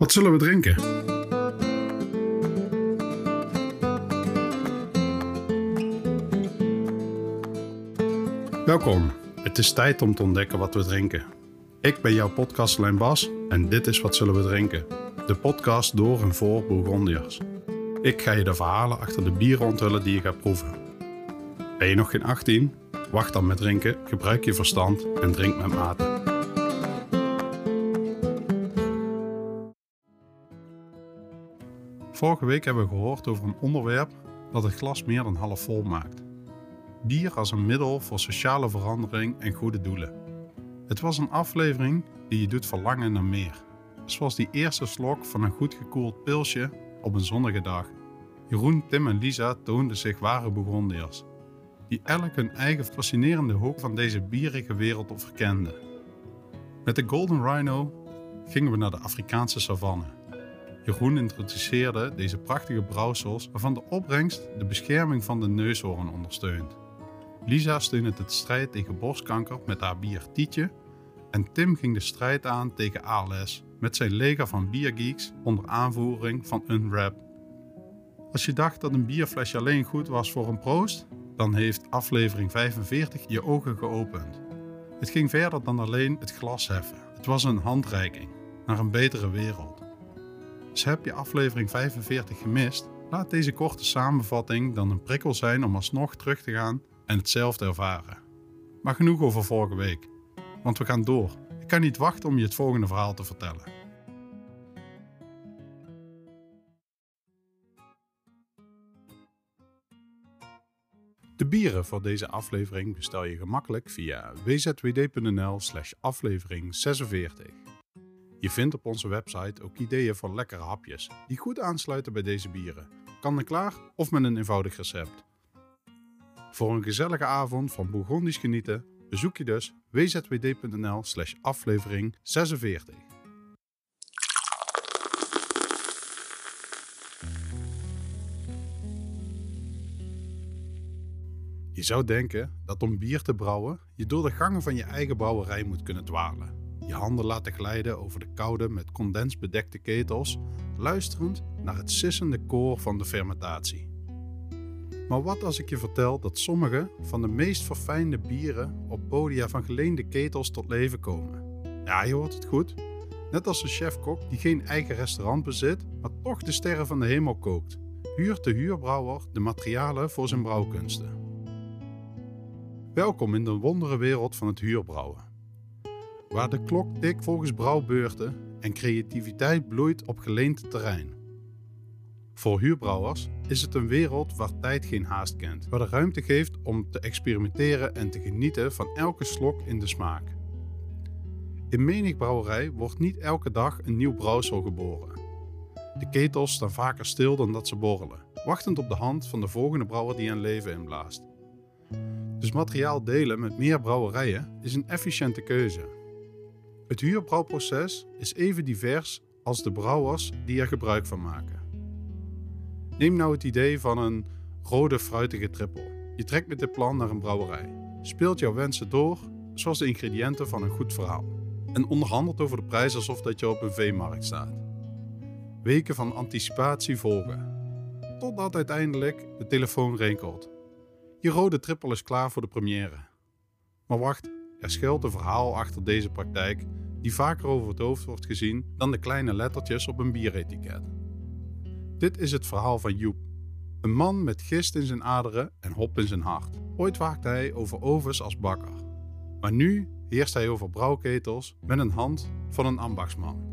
Wat zullen we drinken? Welkom. Het is tijd om te ontdekken wat we drinken. Ik ben jouw podcastlijn Bas en dit is Wat Zullen We Drinken? De podcast door en voor Bourgondiërs. Ik ga je de verhalen achter de bieren onthullen die je gaat proeven. Ben je nog geen 18? Wacht dan met drinken, gebruik je verstand en drink met mate. Vorige week hebben we gehoord over een onderwerp dat het glas meer dan half vol maakt. Bier als een middel voor sociale verandering en goede doelen. Het was een aflevering die je doet verlangen naar meer. Zoals die eerste slok van een goed gekoeld pilsje op een zonnige dag. Jeroen, Tim en Lisa toonden zich ware Bourgondiërs, die elk hun eigen fascinerende hoek van deze bierige wereld verkenden. Met de Golden Rhino gingen we naar de Afrikaanse savanne Jeroen introduceerde deze prachtige brouwsels waarvan de opbrengst de bescherming van de neushoorn ondersteunt. Lisa steunde de strijd tegen borstkanker met haar bier Tietje en Tim ging de strijd aan tegen ALS met zijn leger van biergeeks onder aanvoering van Unwrap. Als je dacht dat een bierflesje alleen goed was voor een proost, dan heeft aflevering 45 je ogen geopend. Het ging verder dan alleen het glas heffen. Het was een handreiking naar een betere wereld. Dus heb je aflevering 45 gemist? Laat deze korte samenvatting dan een prikkel zijn om alsnog terug te gaan en hetzelfde ervaren. Maar genoeg over vorige week, want we gaan door. Ik kan niet wachten om je het volgende verhaal te vertellen. De bieren voor deze aflevering bestel je gemakkelijk via wzwd.nl/slash aflevering 46. Je vindt op onze website ook ideeën voor lekkere hapjes die goed aansluiten bij deze bieren. Kan en klaar of met een eenvoudig recept. Voor een gezellige avond van Bourgondisch genieten bezoek je dus wzwd.nl slash aflevering 46. Je zou denken dat om bier te brouwen je door de gangen van je eigen brouwerij moet kunnen dwalen je handen laten glijden over de koude met condens bedekte ketels, luisterend naar het sissende koor van de fermentatie. Maar wat als ik je vertel dat sommige van de meest verfijnde bieren op podia van geleende ketels tot leven komen? Ja, je hoort het goed. Net als een chef-kok die geen eigen restaurant bezit, maar toch de sterren van de hemel kookt, huurt de huurbrouwer de materialen voor zijn brouwkunsten. Welkom in de wondere wereld van het huurbrouwen waar de klok tikt volgens brouwbeurten en creativiteit bloeit op geleend terrein. Voor huurbrouwers is het een wereld waar tijd geen haast kent, waar de ruimte geeft om te experimenteren en te genieten van elke slok in de smaak. In menig brouwerij wordt niet elke dag een nieuw brouwsel geboren. De ketels staan vaker stil dan dat ze borrelen, wachtend op de hand van de volgende brouwer die een leven inblaast. Dus materiaal delen met meer brouwerijen is een efficiënte keuze. Het huurbrouwproces is even divers als de brouwers die er gebruik van maken. Neem nou het idee van een rode fruitige trippel. Je trekt met dit plan naar een brouwerij, speelt jouw wensen door zoals de ingrediënten van een goed verhaal en onderhandelt over de prijs alsof dat je op een veemarkt staat. Weken van anticipatie volgen, totdat uiteindelijk de telefoon rinkelt. Je rode trippel is klaar voor de première. Maar wacht, er schuilt een verhaal achter deze praktijk die vaker over het hoofd wordt gezien dan de kleine lettertjes op een bieretiket. Dit is het verhaal van Joep. Een man met gist in zijn aderen en hop in zijn hart. Ooit waakte hij over ovens als bakker. Maar nu heerst hij over brouwketels met een hand van een ambachtsman.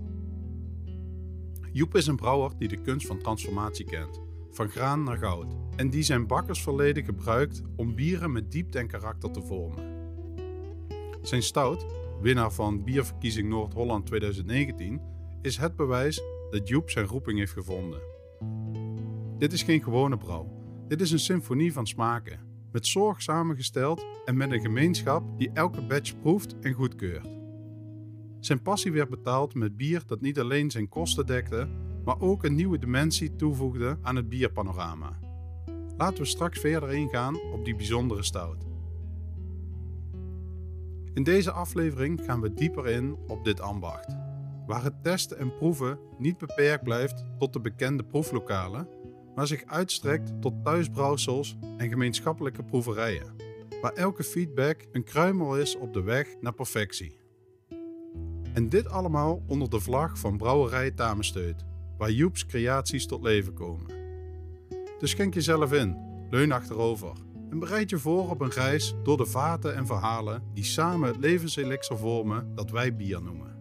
Joep is een brouwer die de kunst van transformatie kent, van graan naar goud, en die zijn bakkersverleden gebruikt om bieren met diepte en karakter te vormen. Zijn stout, winnaar van Bierverkiezing Noord-Holland 2019, is het bewijs dat Joep zijn roeping heeft gevonden. Dit is geen gewone brouw. Dit is een symfonie van smaken, met zorg samengesteld en met een gemeenschap die elke batch proeft en goedkeurt. Zijn passie werd betaald met bier dat niet alleen zijn kosten dekte, maar ook een nieuwe dimensie toevoegde aan het bierpanorama. Laten we straks verder ingaan op die bijzondere stout. In deze aflevering gaan we dieper in op dit ambacht. waar het testen en proeven niet beperkt blijft tot de bekende proeflokalen, maar zich uitstrekt tot thuisbrouwsels en gemeenschappelijke proeverijen, waar elke feedback een kruimel is op de weg naar perfectie. En dit allemaal onder de vlag van Brouwerij Tamensteut, waar Joeps creaties tot leven komen. Dus schenk jezelf in, leun achterover en bereid je voor op een reis door de vaten en verhalen die samen het levenselixer vormen dat wij bier noemen.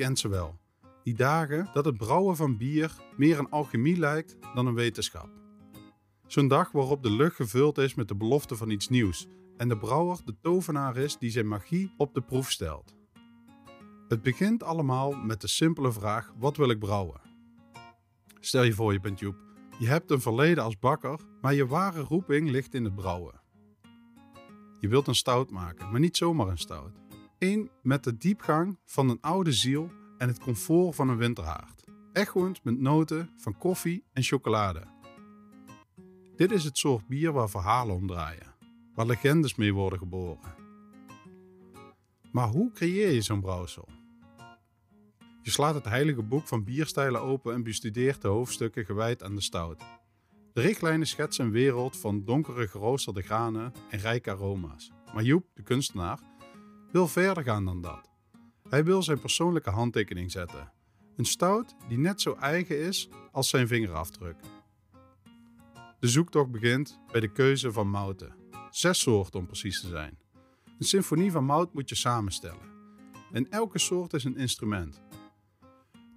Kent ze wel. Die dagen dat het brouwen van bier meer een alchemie lijkt dan een wetenschap. Zo'n dag waarop de lucht gevuld is met de belofte van iets nieuws en de brouwer de tovenaar is die zijn magie op de proef stelt. Het begint allemaal met de simpele vraag: wat wil ik brouwen? Stel je voor je bent Joep. Je hebt een verleden als bakker, maar je ware roeping ligt in het brouwen. Je wilt een stout maken, maar niet zomaar een stout. Eén met de diepgang van een oude ziel en het comfort van een winterhaard. Echoend met noten van koffie en chocolade. Dit is het soort bier waar verhalen om draaien, waar legendes mee worden geboren. Maar hoe creëer je zo'n brouwsel? Je slaat het heilige boek van bierstijlen open en bestudeert de hoofdstukken gewijd aan de stout. De richtlijnen schetsen een wereld van donkere geroosterde granen en rijke aroma's. Maar Joep, de kunstenaar, wil verder gaan dan dat. Hij wil zijn persoonlijke handtekening zetten. Een stout die net zo eigen is als zijn vingerafdruk. De zoektocht begint bij de keuze van mouten. Zes soorten om precies te zijn. Een symfonie van mout moet je samenstellen. En elke soort is een instrument.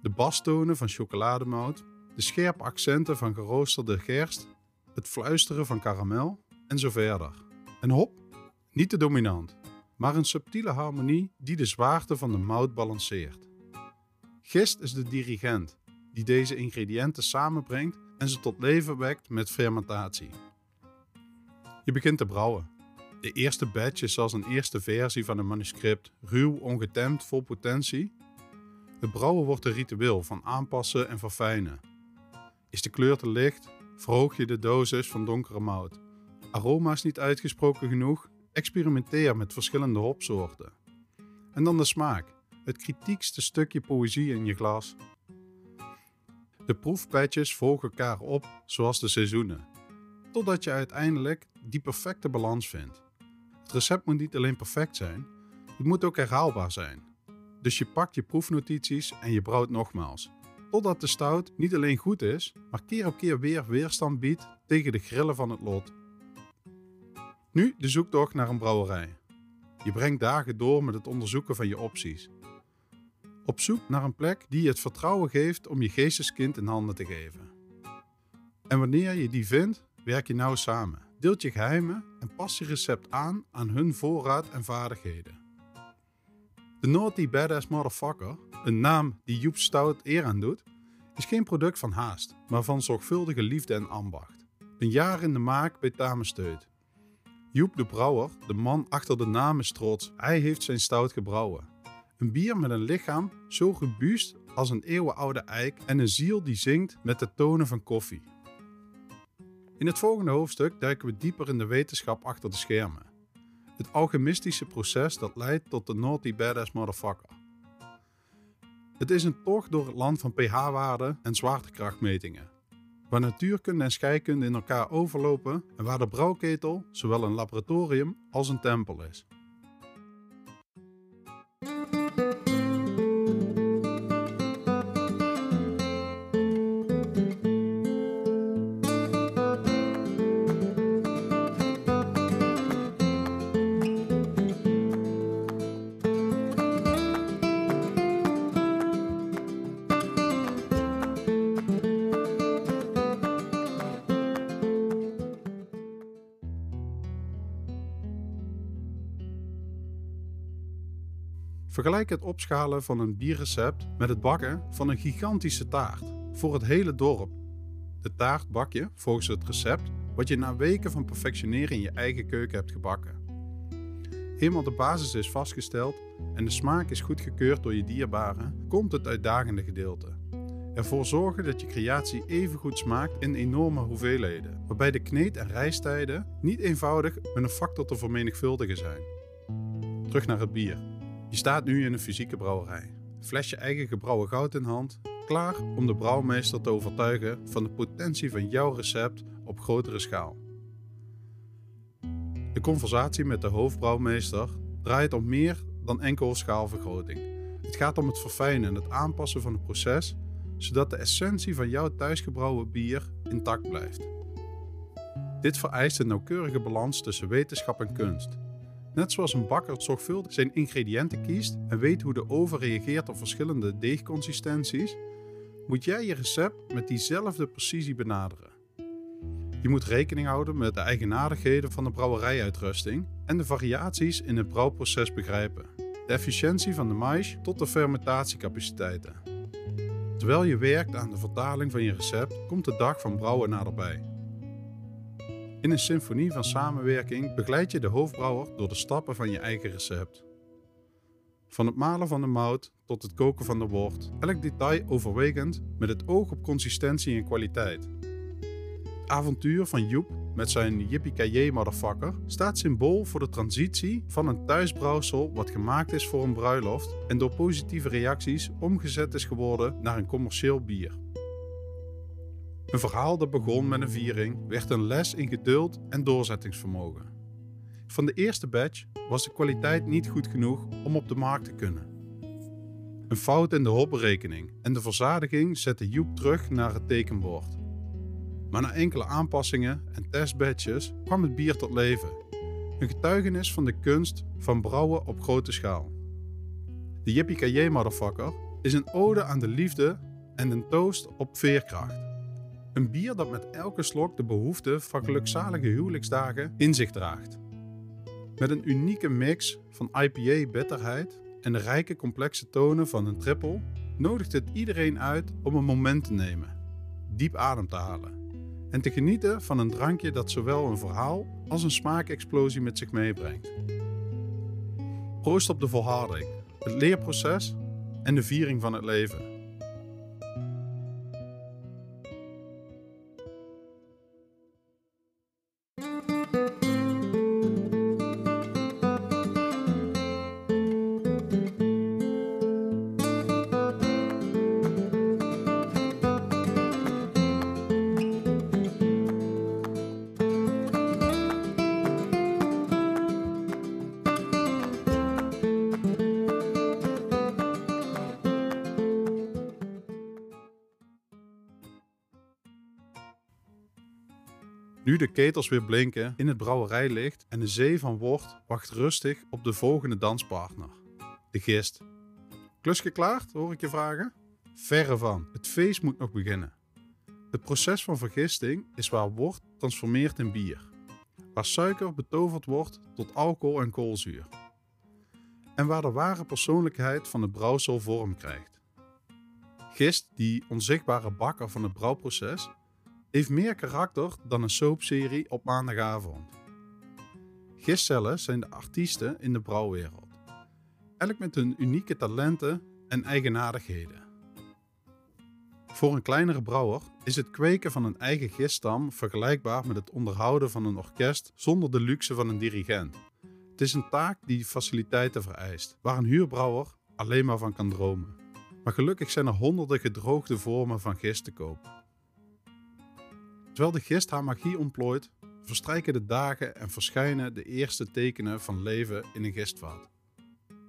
De bastonen van chocolademout, de scherpe accenten van geroosterde gerst, het fluisteren van karamel en zo verder. En hop, niet te dominant maar een subtiele harmonie die de zwaarte van de mout balanceert. Gist is de dirigent die deze ingrediënten samenbrengt en ze tot leven wekt met fermentatie. Je begint te brouwen. De eerste batch is als een eerste versie van een manuscript, ruw, ongetemd, vol potentie. Het brouwen wordt een ritueel van aanpassen en verfijnen. Is de kleur te licht, verhoog je de dosis van donkere mout. Aroma's niet uitgesproken genoeg, Experimenteer met verschillende hopsoorten. En dan de smaak, het kritiekste stukje poëzie in je glas. De proefpetjes volgen elkaar op zoals de seizoenen, totdat je uiteindelijk die perfecte balans vindt. Het recept moet niet alleen perfect zijn, het moet ook herhaalbaar zijn. Dus je pakt je proefnotities en je brouwt nogmaals, totdat de stout niet alleen goed is, maar keer op keer weer weerstand biedt tegen de grillen van het lot. Nu de zoektocht naar een brouwerij. Je brengt dagen door met het onderzoeken van je opties. Op zoek naar een plek die je het vertrouwen geeft om je geesteskind in handen te geven. En wanneer je die vindt, werk je nauw samen. Deelt je geheimen en pas je recept aan aan hun voorraad en vaardigheden. De Naughty Badass Motherfucker, een naam die Joep Stout eer aan doet, is geen product van haast, maar van zorgvuldige liefde en ambacht. Een jaar in de maak bij Tamensteut Joep de Brouwer, de man achter de naam. Hij heeft zijn stout gebrouwen. Een bier met een lichaam zo robuust als een eeuwenoude eik en een ziel die zingt met de tonen van koffie. In het volgende hoofdstuk duiken we dieper in de wetenschap achter de schermen. Het alchemistische proces dat leidt tot de Naughty Badass Motherfucker. Het is een tocht door het land van pH-waarden en zwaartekrachtmetingen waar natuurkunde en scheikunde in elkaar overlopen en waar de brouwketel zowel een laboratorium als een tempel is. Vergelijk het opschalen van een bierrecept met het bakken van een gigantische taart voor het hele dorp. De taart bak je volgens het recept wat je na weken van perfectioneren in je eigen keuken hebt gebakken. Eenmaal de basis is vastgesteld en de smaak is goedgekeurd door je dierbaren, komt het uitdagende gedeelte. Ervoor zorgen dat je creatie even goed smaakt in enorme hoeveelheden, waarbij de kneed- en rijstijden niet eenvoudig met een factor te vermenigvuldigen zijn. Terug naar het bier. Je staat nu in een fysieke brouwerij. Flesje eigen gebrouwen goud in hand, klaar om de brouwmeester te overtuigen van de potentie van jouw recept op grotere schaal. De conversatie met de hoofdbrouwmeester draait om meer dan enkel schaalvergroting. Het gaat om het verfijnen en het aanpassen van het proces, zodat de essentie van jouw thuisgebrouwen bier intact blijft. Dit vereist een nauwkeurige balans tussen wetenschap en kunst. Net zoals een bakker zorgvuldig zijn ingrediënten kiest en weet hoe de oven reageert op verschillende deegconsistenties, moet jij je recept met diezelfde precisie benaderen. Je moet rekening houden met de eigenaardigheden van de brouwerijuitrusting en de variaties in het brouwproces begrijpen. De efficiëntie van de maïs tot de fermentatiecapaciteiten. Terwijl je werkt aan de vertaling van je recept, komt de dag van brouwen naderbij. In een symfonie van samenwerking begeleid je de hoofdbrouwer door de stappen van je eigen recept. Van het malen van de mout tot het koken van de wort, elk detail overwegend met het oog op consistentie en kwaliteit. Het avontuur van Joep met zijn yippie motherfucker staat symbool voor de transitie van een thuisbrouwsel wat gemaakt is voor een bruiloft en door positieve reacties omgezet is geworden naar een commercieel bier. Een verhaal dat begon met een viering werd een les in geduld en doorzettingsvermogen. Van de eerste batch was de kwaliteit niet goed genoeg om op de markt te kunnen. Een fout in de hopberekening en de verzadiging zette Joep terug naar het tekenbord. Maar na enkele aanpassingen en testbatches kwam het bier tot leven. Een getuigenis van de kunst van brouwen op grote schaal. De Yippie Motherfucker is een ode aan de liefde en een toast op veerkracht. Een bier dat met elke slok de behoefte van gelukzalige huwelijksdagen in zich draagt. Met een unieke mix van IPA-bitterheid en de rijke complexe tonen van een triple nodigt het iedereen uit om een moment te nemen, diep adem te halen en te genieten van een drankje dat zowel een verhaal als een smaakexplosie met zich meebrengt. Proost op de volharding, het leerproces en de viering van het leven. Nu de ketels weer blinken, in het brouwerijlicht en de zee van wort wacht rustig op de volgende danspartner. De gist. Klus geklaard, hoor ik je vragen? Verre van, het feest moet nog beginnen. Het proces van vergisting is waar wort transformeert in bier. Waar suiker betoverd wordt tot alcohol en koolzuur. En waar de ware persoonlijkheid van het brouwsel vorm krijgt. Gist, die onzichtbare bakker van het brouwproces, heeft meer karakter dan een soapserie op maandagavond. Gistcellen zijn de artiesten in de brouwwereld, elk met hun unieke talenten en eigenaardigheden. Voor een kleinere brouwer is het kweken van een eigen giststam vergelijkbaar met het onderhouden van een orkest zonder de luxe van een dirigent. Het is een taak die faciliteiten vereist, waar een huurbrouwer alleen maar van kan dromen. Maar gelukkig zijn er honderden gedroogde vormen van gist te koop. Terwijl de gist haar magie ontplooit, verstrijken de dagen en verschijnen de eerste tekenen van leven in een gistvaat.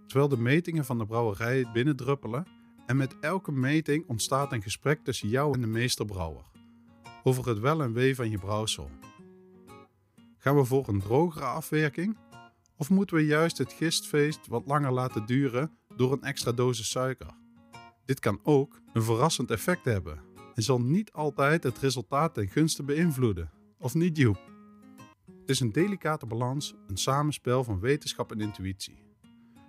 Terwijl de metingen van de brouwerij binnendruppelen en met elke meting ontstaat een gesprek tussen jou en de meesterbrouwer over het wel en wee van je brouwsel. Gaan we voor een drogere afwerking of moeten we juist het gistfeest wat langer laten duren door een extra dosis suiker? Dit kan ook een verrassend effect hebben en zal niet altijd het resultaat ten gunste beïnvloeden. Of niet, Joep? Het is een delicate balans, een samenspel van wetenschap en intuïtie.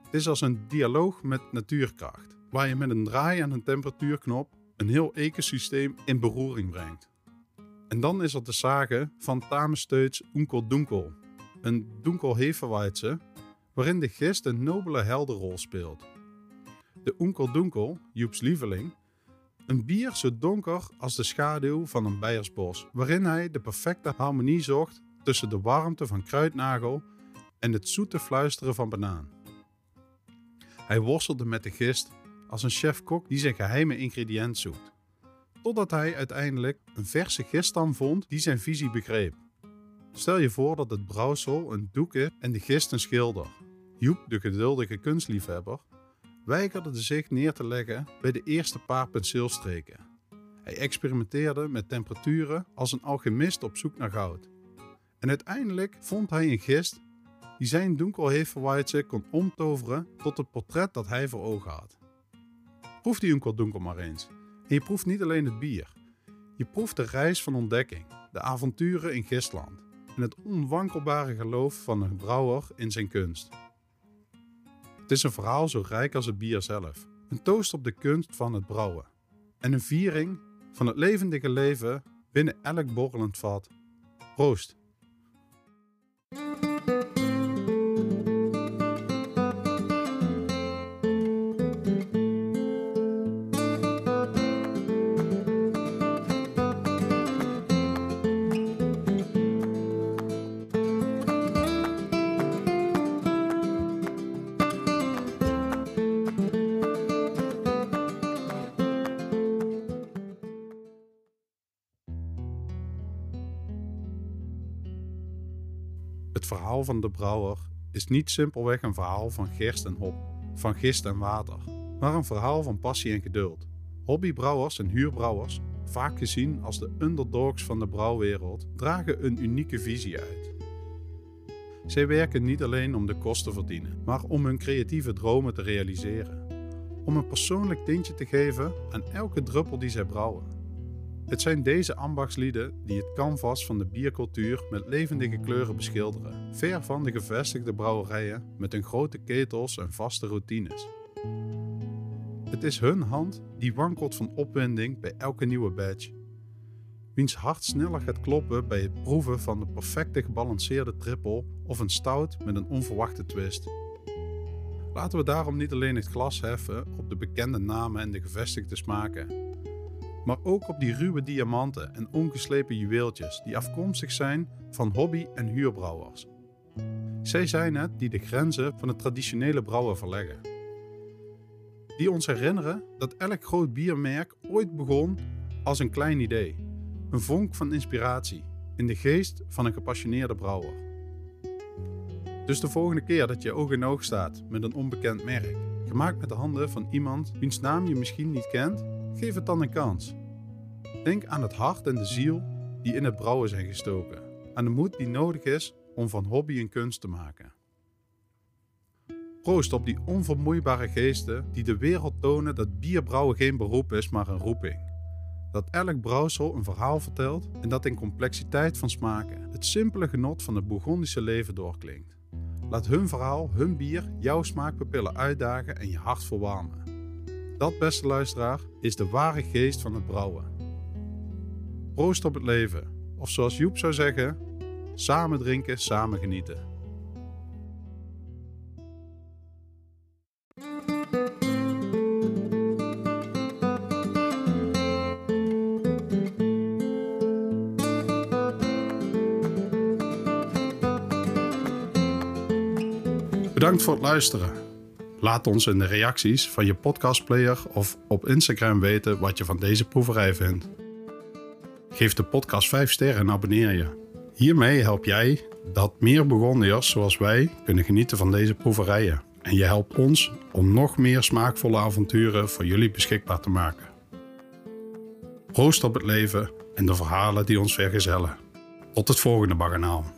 Het is als een dialoog met natuurkracht, waar je met een draai aan een temperatuurknop een heel ecosysteem in beroering brengt. En dan is er de sage van Tamesteuts Dunkel, een Dunkelheferweitse, waarin de gist een nobele heldenrol speelt. De Unkel Dunkel, Joeps lieveling, een bier zo donker als de schaduw van een bijersbos, waarin hij de perfecte harmonie zocht tussen de warmte van kruidnagel en het zoete fluisteren van banaan. Hij worstelde met de gist als een chef-kok die zijn geheime ingrediënt zoekt, totdat hij uiteindelijk een verse giststam vond die zijn visie begreep. Stel je voor dat het brouwsel een doek is en de gist een schilder. Joep, de geduldige kunstliefhebber, weigerde zich neer te leggen bij de eerste paar penseelstreken. Hij experimenteerde met temperaturen als een alchemist op zoek naar goud. En uiteindelijk vond hij een gist die zijn donkelheferweitse kon omtoveren tot het portret dat hij voor ogen had. Proef die Dunkel maar eens. En je proeft niet alleen het bier. Je proeft de reis van ontdekking, de avonturen in Gistland en het onwankelbare geloof van een brouwer in zijn kunst. Het is een verhaal zo rijk als het bier zelf. Een toast op de kunst van het brouwen. En een viering van het levendige leven binnen elk borrelend vat. Proost! Het verhaal van de brouwer is niet simpelweg een verhaal van gerst en hop, van gist en water, maar een verhaal van passie en geduld. Hobbybrouwers en huurbrouwers, vaak gezien als de underdogs van de brouwwereld, dragen een unieke visie uit. Zij werken niet alleen om de kosten te verdienen, maar om hun creatieve dromen te realiseren. Om een persoonlijk tintje te geven aan elke druppel die zij brouwen. Het zijn deze ambachtslieden die het canvas van de biercultuur met levendige kleuren beschilderen, ver van de gevestigde brouwerijen met hun grote ketels en vaste routines. Het is hun hand die wankelt van opwinding bij elke nieuwe badge. Wiens hart sneller gaat kloppen bij het proeven van de perfecte gebalanceerde triple of een stout met een onverwachte twist. Laten we daarom niet alleen het glas heffen op de bekende namen en de gevestigde smaken, maar ook op die ruwe diamanten en ongeslepen juweeltjes die afkomstig zijn van hobby- en huurbrouwers. Zij zijn het die de grenzen van het traditionele brouwen verleggen. Die ons herinneren dat elk groot biermerk ooit begon als een klein idee, een vonk van inspiratie in de geest van een gepassioneerde brouwer. Dus de volgende keer dat je oog in oog staat met een onbekend merk, gemaakt met de handen van iemand wiens naam je misschien niet kent, Geef het dan een kans. Denk aan het hart en de ziel die in het brouwen zijn gestoken, aan de moed die nodig is om van hobby een kunst te maken. Proost op die onvermoeibare geesten die de wereld tonen dat bierbrouwen geen beroep is, maar een roeping. Dat elk brouwsel een verhaal vertelt en dat in complexiteit van smaken het simpele genot van het Bourgondische leven doorklinkt. Laat hun verhaal, hun bier, jouw smaakpapillen uitdagen en je hart verwarmen. Dat, beste luisteraar, is de ware geest van het brouwen. Proost op het leven, of zoals Joep zou zeggen, samen drinken, samen genieten. Bedankt voor het luisteren. Laat ons in de reacties van je podcastplayer of op Instagram weten wat je van deze proeverij vindt. Geef de podcast 5 sterren en abonneer je. Hiermee help jij dat meer Burgondiërs zoals wij kunnen genieten van deze proeverijen. En je helpt ons om nog meer smaakvolle avonturen voor jullie beschikbaar te maken. Proost op het leven en de verhalen die ons vergezellen. Tot het volgende baganaal.